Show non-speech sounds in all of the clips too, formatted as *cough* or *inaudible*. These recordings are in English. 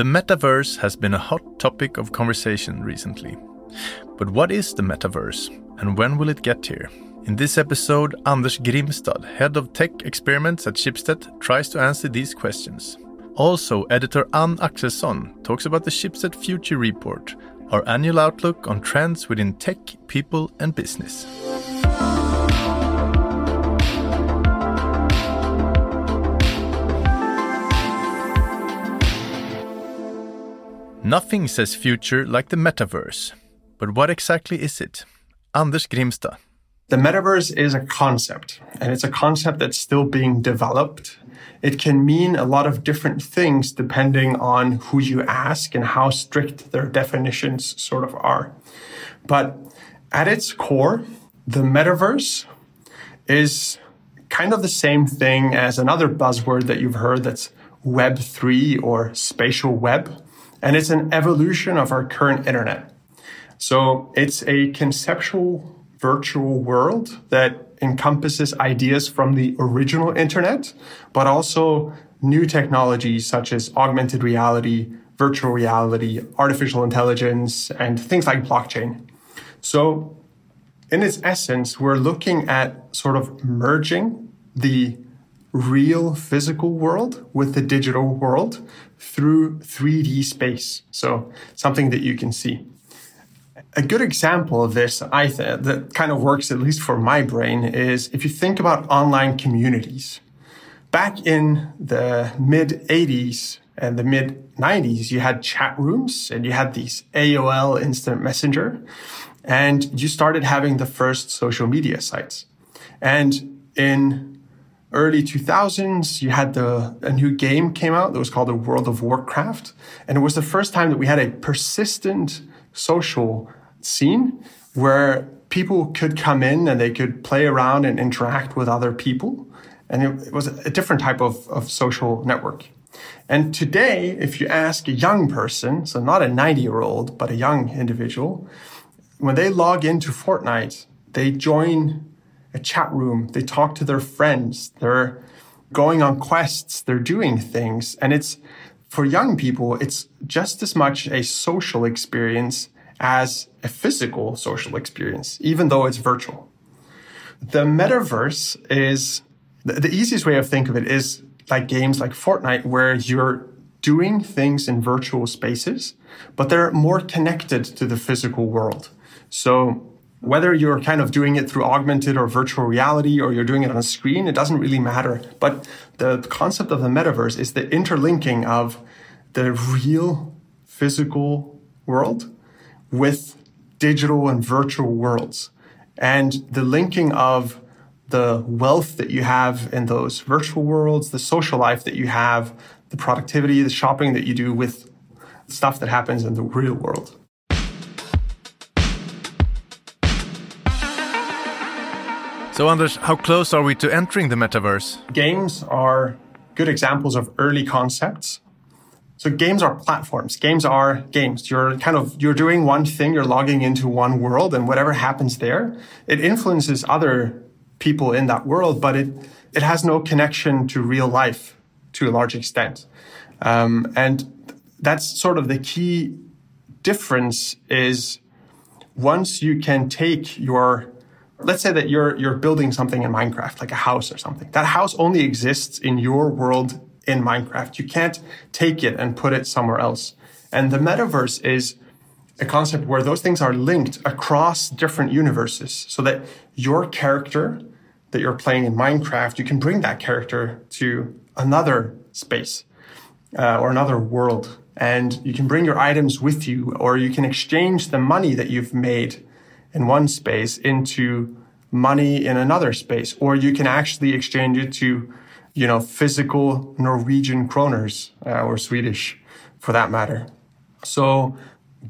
The metaverse has been a hot topic of conversation recently. But what is the metaverse and when will it get here? In this episode, Anders Grimstad, head of tech experiments at Schibsted, tries to answer these questions. Also, editor Ann Axelsson talks about the Schibsted Future Report, our annual outlook on trends within tech, people, and business. Nothing says future like the metaverse. But what exactly is it? Anders Grimstad. The metaverse is a concept, and it's a concept that's still being developed. It can mean a lot of different things depending on who you ask and how strict their definitions sort of are. But at its core, the metaverse is kind of the same thing as another buzzword that you've heard that's Web3 or spatial web and it's an evolution of our current internet. So it's a conceptual virtual world that encompasses ideas from the original internet, but also new technologies such as augmented reality, virtual reality, artificial intelligence, and things like blockchain. So in its essence, we're looking at sort of merging the real physical world with the digital world through 3D space. So something that you can see. A good example of this, I th- that kind of works at least for my brain, is if you think about online communities. Back in the mid 80s and the mid 90s, you had chat rooms and you had these AOL instant messenger and you started having the first social media sites. And in early 2000s, you had the, a new game came out that was called the World of Warcraft. And it was the first time that we had a persistent social scene where people could come in and they could play around and interact with other people. And it, was a different type of, of social network. And today, if you ask a young person, so not a 90 year old, but a young individual, when they log into Fortnite, they join a chat room. They talk to their friends. They're going on quests. They're doing things. And it's for young people, it's just as much a social experience as a physical social experience, even though it's virtual. The metaverse is the, easiest way of think of it is like games like Fortnite, where you're doing things in virtual spaces, but they're more connected to the physical world. So whether you're kind of doing it through augmented or virtual reality or you're doing it on a screen, it doesn't really matter. But the concept of the metaverse is the interlinking of the real physical world with digital and virtual worlds and the linking of the wealth that you have in those virtual worlds, the social life that you have, the productivity, the shopping that you do with stuff that happens in the real world. So, Anders, how close are we to entering the metaverse? Games are good examples of early concepts. So games are platforms. Games are games. You're kind of, you're doing one thing, you're logging into one world and whatever happens there, it influences other people in that world, but it, it has no connection to real life to a large extent. Um, and that's sort of the key difference is once you can take your let's say that you're you're building something in Minecraft, like a house or something. That house only exists in your world in Minecraft. You can't take it and put it somewhere else. And the metaverse is a concept where those things are linked across different universes so that your character that you're playing in Minecraft, you can bring that character to another space uh, or another world. And you can bring your items with you, or you can exchange the money that you've made in one space into money in another space, or you can actually exchange it to, you know, physical Norwegian kroners uh, or Swedish for that matter. So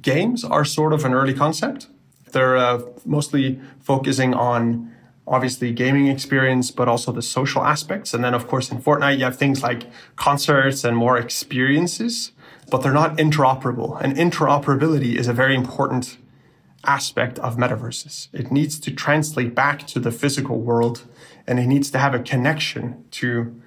games are sort of an early concept. They're uh, mostly focusing on obviously gaming experience, but also the social aspects. And then, of course, in Fortnite, you have things like concerts and more experiences, but they're not interoperable. And interoperability is a very important aspect of metaverses. It needs to translate back to the physical world and it needs to have a connection to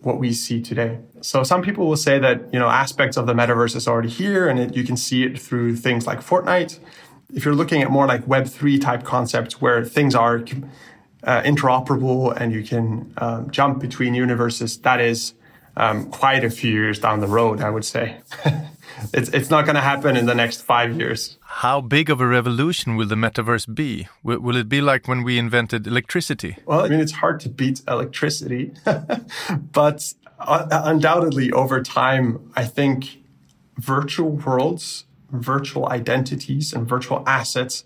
what we see today. So some people will say that, you know, aspects of the metaverse is already here and it, you can see it through things like Fortnite. If you're looking at more like Web3 type concepts where things are uh, interoperable and you can um, jump between universes, that is um, quite a few years down the road, I would say. *laughs* it's, it's not going to happen in the next five years. How big of a revolution will the metaverse be? Will, will it be like when we invented electricity? Well, I mean, it's hard to beat electricity, *laughs* but uh, undoubtedly over time, I think virtual worlds, virtual identities, and virtual assets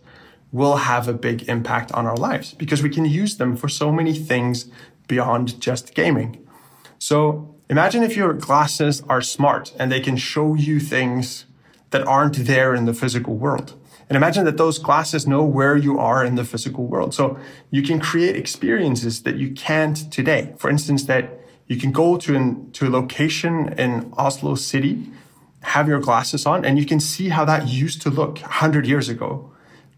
will have a big impact on our lives because we can use them for so many things beyond just gaming. So imagine if your glasses are smart and they can show you things that aren't there in the physical world. And imagine that those glasses know where you are in the physical world. So you can create experiences that you can't today. For instance, that you can go to, an, to a location in Oslo city, have your glasses on, and you can see how that used to look 100 years ago,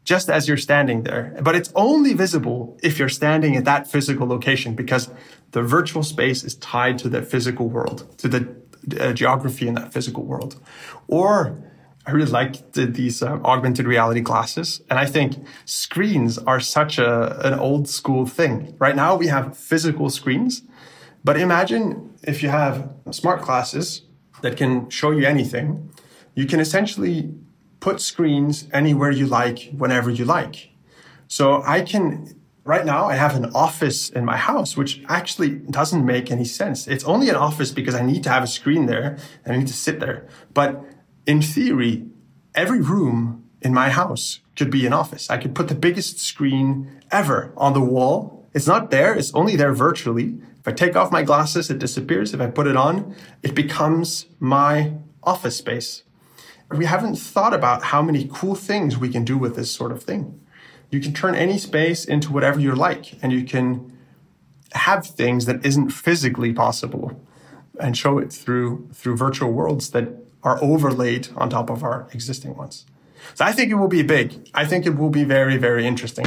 just as you're standing there. But it's only visible if you're standing at that physical location because the virtual space is tied to the physical world, to the uh, geography in that physical world. Or I really like the, these uh, augmented reality glasses. And I think screens are such a, an old school thing. Right now we have physical screens, but imagine if you have smart glasses that can show you anything, you can essentially put screens anywhere you like, whenever you like. So I can, right now I have an office in my house, which actually doesn't make any sense. It's only an office because I need to have a screen there and I need to sit there. But in theory, every room in my house could be an office. I could put the biggest screen ever on the wall. It's not there. It's only there virtually. If I take off my glasses, it disappears. If I put it on, it becomes my office space. We haven't thought about how many cool things we can do with this sort of thing. You can turn any space into whatever you like and you can have things that isn't physically possible and show it through through virtual worlds that are overlaid on top of our existing ones. So I think it will be big. I think it will be very, very interesting.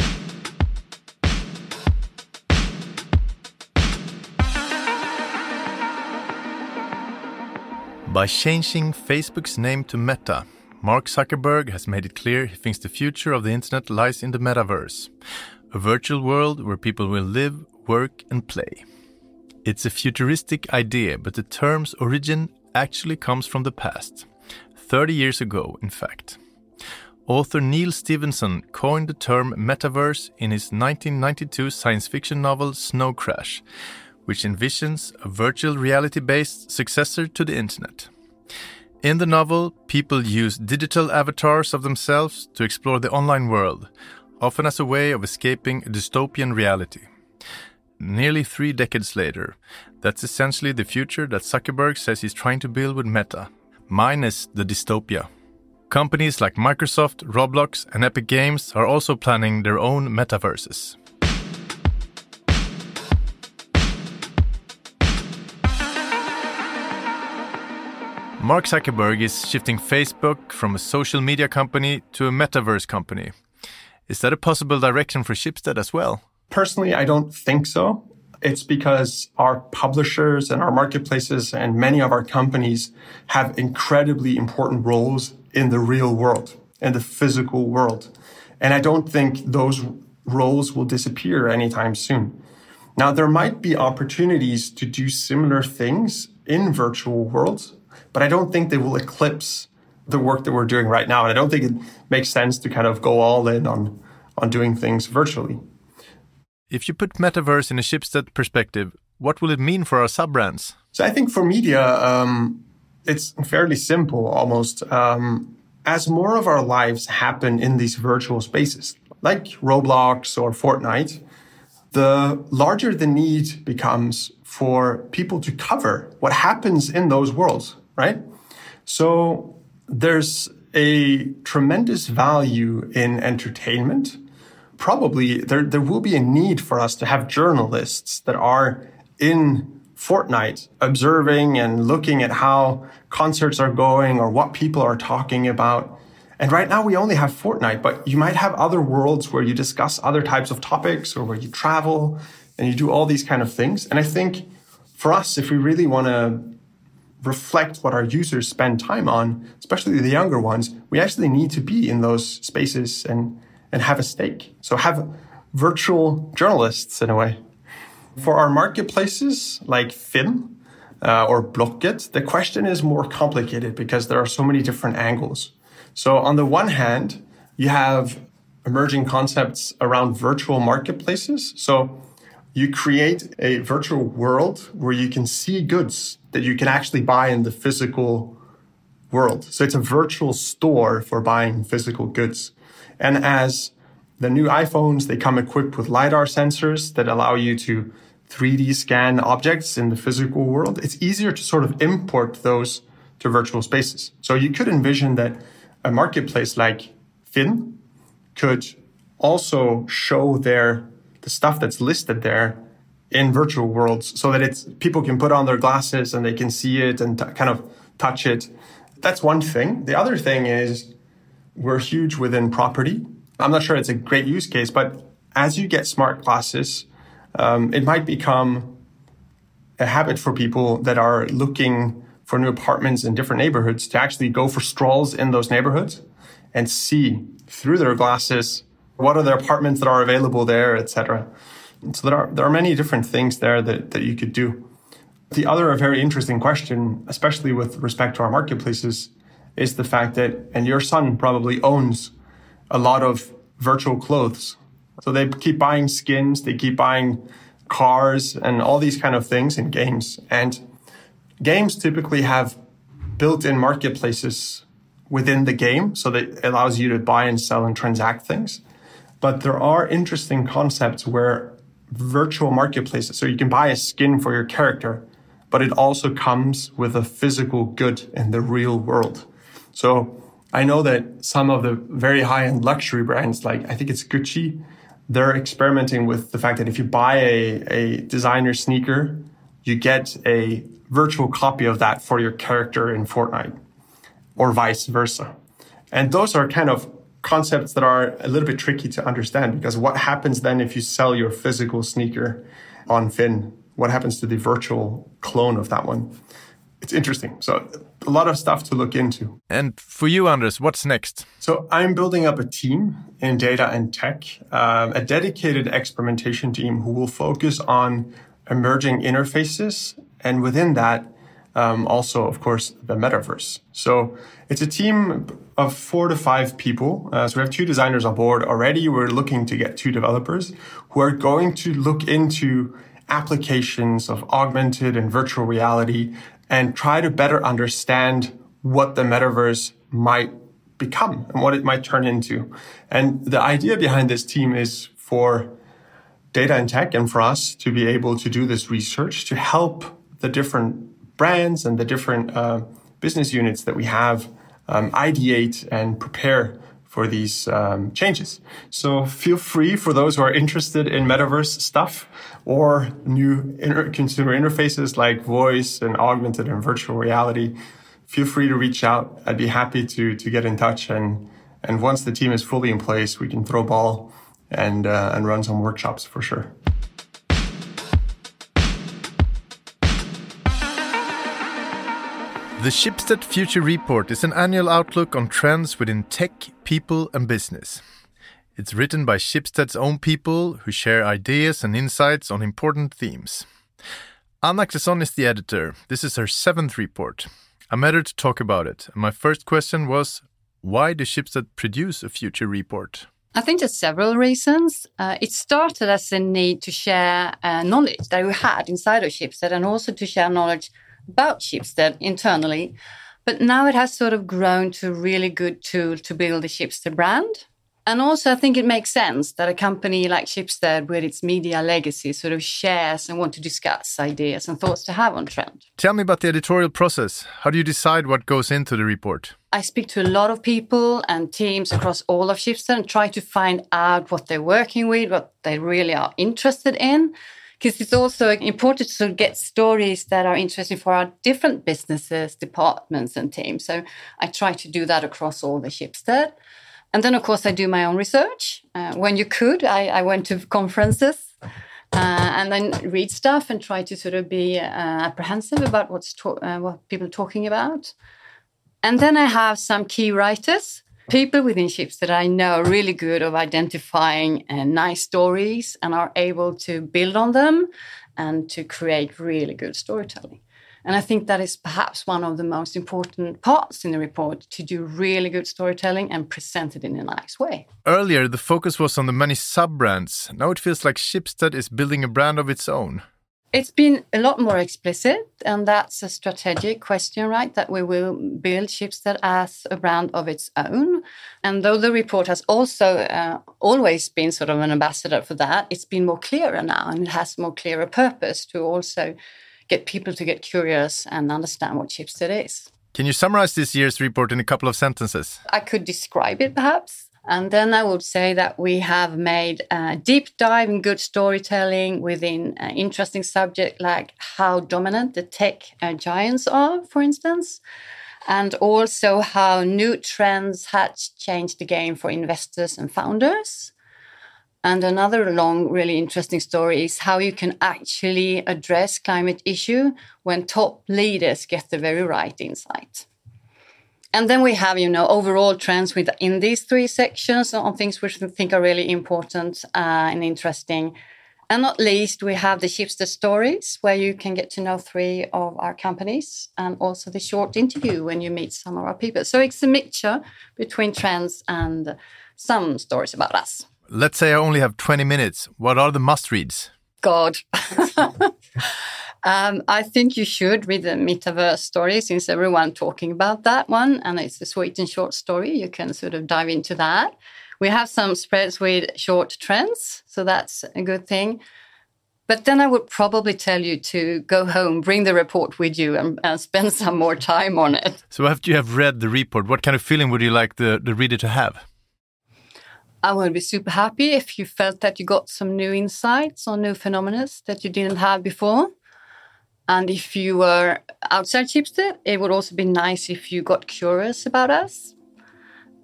By changing Facebook's name to Meta, Mark Zuckerberg has made it clear he thinks the future of the internet lies in the metaverse, a virtual world where people will live, work, and play. It's a futuristic idea, but the term's origin actually comes from the past. 30 years ago, in fact. Author Neal Stephenson coined the term metaverse in his 1992 science fiction novel Snow Crash, which envisions a virtual reality based successor to the internet. In the novel, people use digital avatars of themselves to explore the online world, often as a way of escaping a dystopian reality. Nearly three decades later, that's essentially the future that Zuckerberg says he's trying to build with Meta, minus the dystopia. Companies like Microsoft, Roblox, and Epic Games are also planning their own metaverses. Mark Zuckerberg is shifting Facebook from a social media company to a metaverse company. Is that a possible direction for Schibsted as well? Personally, I don't think so. It's because our publishers and our marketplaces and many of our companies have incredibly important roles in the real world, in the physical world. And I don't think those roles will disappear anytime soon. Now, there might be opportunities to do similar things in virtual worlds, but I don't think they will eclipse the work that we're doing right now. And I don't think it makes sense to kind of go all in on, on doing things virtually. If you put metaverse in a Schibsted perspective, what will it mean for our sub brands? So I think for media, um, it's fairly simple almost. Um, as more of our lives happen in these virtual spaces, like Roblox or Fortnite, the larger the need becomes for people to cover what happens in those worlds, right? So there's a tremendous value in entertainment probably there, there will be a need for us to have journalists that are in Fortnite observing and looking at how concerts are going or what people are talking about. And right now we only have Fortnite, but you might have other worlds where you discuss other types of topics or where you travel and you do all these kind of things. And I think for us, if we really want to reflect what our users spend time on, especially the younger ones, we actually need to be in those spaces and, and have a stake. So have virtual journalists in a way. For our marketplaces like Finn uh, or Blocket, the question is more complicated because there are so many different angles. So on the one hand, you have emerging concepts around virtual marketplaces. So you create a virtual world where you can see goods that you can actually buy in the physical world. So it's a virtual store for buying physical goods. And as the new iPhones, they come equipped with LiDAR sensors that allow you to 3D scan objects in the physical world. It's easier to sort of import those to virtual spaces. So you could envision that a marketplace like Finn could also show their the stuff that's listed there in virtual worlds so that it's people can put on their glasses and they can see it and t- kind of touch it. That's one thing. The other thing is we're huge within property. I'm not sure it's a great use case, but as you get smart glasses, um, it might become a habit for people that are looking for new apartments in different neighborhoods to actually go for strolls in those neighborhoods and see through their glasses what are the apartments that are available there, etc. So there are there are many different things there that, that you could do. The other very interesting question, especially with respect to our marketplaces, is the fact that and your son probably owns a lot of virtual clothes. So they keep buying skins, they keep buying cars and all these kind of things in games. And games typically have built-in marketplaces within the game so that allows you to buy and sell and transact things. But there are interesting concepts where virtual marketplaces, so you can buy a skin for your character, but it also comes with a physical good in the real world. So I know that some of the very high end luxury brands, like I think it's Gucci, they're experimenting with the fact that if you buy a, a designer sneaker, you get a virtual copy of that for your character in Fortnite or vice versa. And those are kind of concepts that are a little bit tricky to understand because what happens then if you sell your physical sneaker on Finn? What happens to the virtual clone of that one? It's interesting. So a lot of stuff to look into. And for you, Anders, what's next? So I'm building up a team in data and tech, um, a dedicated experimentation team who will focus on emerging interfaces. And within that, um, also, of course, the metaverse. So it's a team of four to five people. Uh, so we have two designers on board already. We're looking to get two developers who are going to look into applications of augmented and virtual reality and try to better understand what the metaverse might become and what it might turn into. And the idea behind this team is for data and tech and for us to be able to do this research to help the different brands and the different uh, business units that we have um, ideate and prepare for these um, changes. So feel free for those who are interested in metaverse stuff or new inter- consumer interfaces like voice and augmented and virtual reality. Feel free to reach out. I'd be happy to to get in touch and and once the team is fully in place, we can throw ball and uh, and run some workshops for sure. The Schibsted Future Report is an annual outlook on trends within tech, people, and business. It's written by Schibsted's own people who share ideas and insights on important themes. Anna Axelsson is the editor. This is her seventh report. I met her to talk about it, and my first question was why does Schibsted produce a future report? I think there's several reasons. Uh, it started as a need to share uh, knowledge that we had inside of Schibsted and also to share knowledge about Schibsted internally. But now it has sort of grown to a really good tool to build the Schibsted brand. And also, I think it makes sense that a company like Schibsted, with its media legacy, sort of shares and want to discuss ideas and thoughts to have on trend. Tell me about the editorial process. How do you decide what goes into the report? I speak to a lot of people and teams across all of Schibsted and try to find out what they're working with, what they really are interested in because it's also important to get stories that are interesting for our different businesses, departments, and teams. So I try to do that across all the Schibsted. And then, of course, I do my own research. Uh, when you could, I, I, went to conferences uh, and then read stuff and try to sort of be uh, apprehensive about what's uh, what people are talking about. And then I have some key writers, people within ships that I know are really good of identifying uh, nice stories and are able to build on them and to create really good storytelling. And I think that is perhaps one of the most important parts in the report to do really good storytelling and present it in a nice way. Earlier, the focus was on the many sub brands. Now it feels like Schibsted is building a brand of its own. It's been a lot more explicit, and that's a strategic question, right? That we will build Schibsted as a brand of its own. And though the report has also uh, always been sort of an ambassador for that, it's been more clearer now and it has more clearer purpose to also get people to get curious and understand what Schibsted is. Can you summarize this year's report in a couple of sentences? I could describe it perhaps. And then I would say that we have made a deep dive in good storytelling within an interesting subject like how dominant the tech uh, giants are, for instance, and also how new trends had changed the game for investors and founders. And another long, really interesting story is how you can actually address climate issue when top leaders get the very right insight. And then we have, you know, overall trends within these three sections on things which we think are really important uh, and interesting. And not least, we have the Schibsted stories, where you can get to know three of our companies, and also the short interview when you meet some of our people. So it's a mixture between trends and some stories about us. Let's say I only have 20 minutes. What are the must reads? God. *laughs* um, I think you should read the metaverse story since everyone talking about that one. And it's a sweet and short story. You can sort of dive into that. We have some spreads with short trends. So that's a good thing. But then I would probably tell you to go home, bring the report with you, and, and, spend *laughs* some more time on it. So, after you have read the report, what kind of feeling would you like the, the reader to have? I would be super happy if you felt that you got some new insights on new phenomena that you didn't have before. And if you were outside Schibsted, it would also be nice if you got curious about us.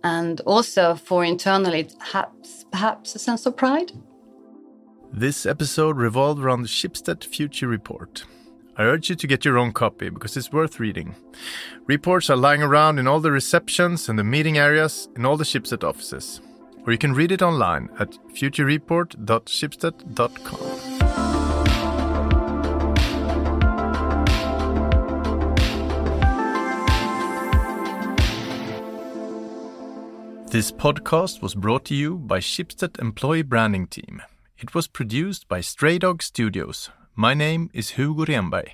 And also for internally, perhaps, perhaps a sense of pride. This episode revolved around the Schibsted Future Report. I urge you to get your own copy because it's worth reading. Reports are lying around in all the receptions and the meeting areas in all the Schibsted offices or you can read it online at futurereport.schibsted.com. This podcast was brought to you by Schibsted Employee Branding Team. It was produced by Stray Dog Studios. My name is Hugo Renberg.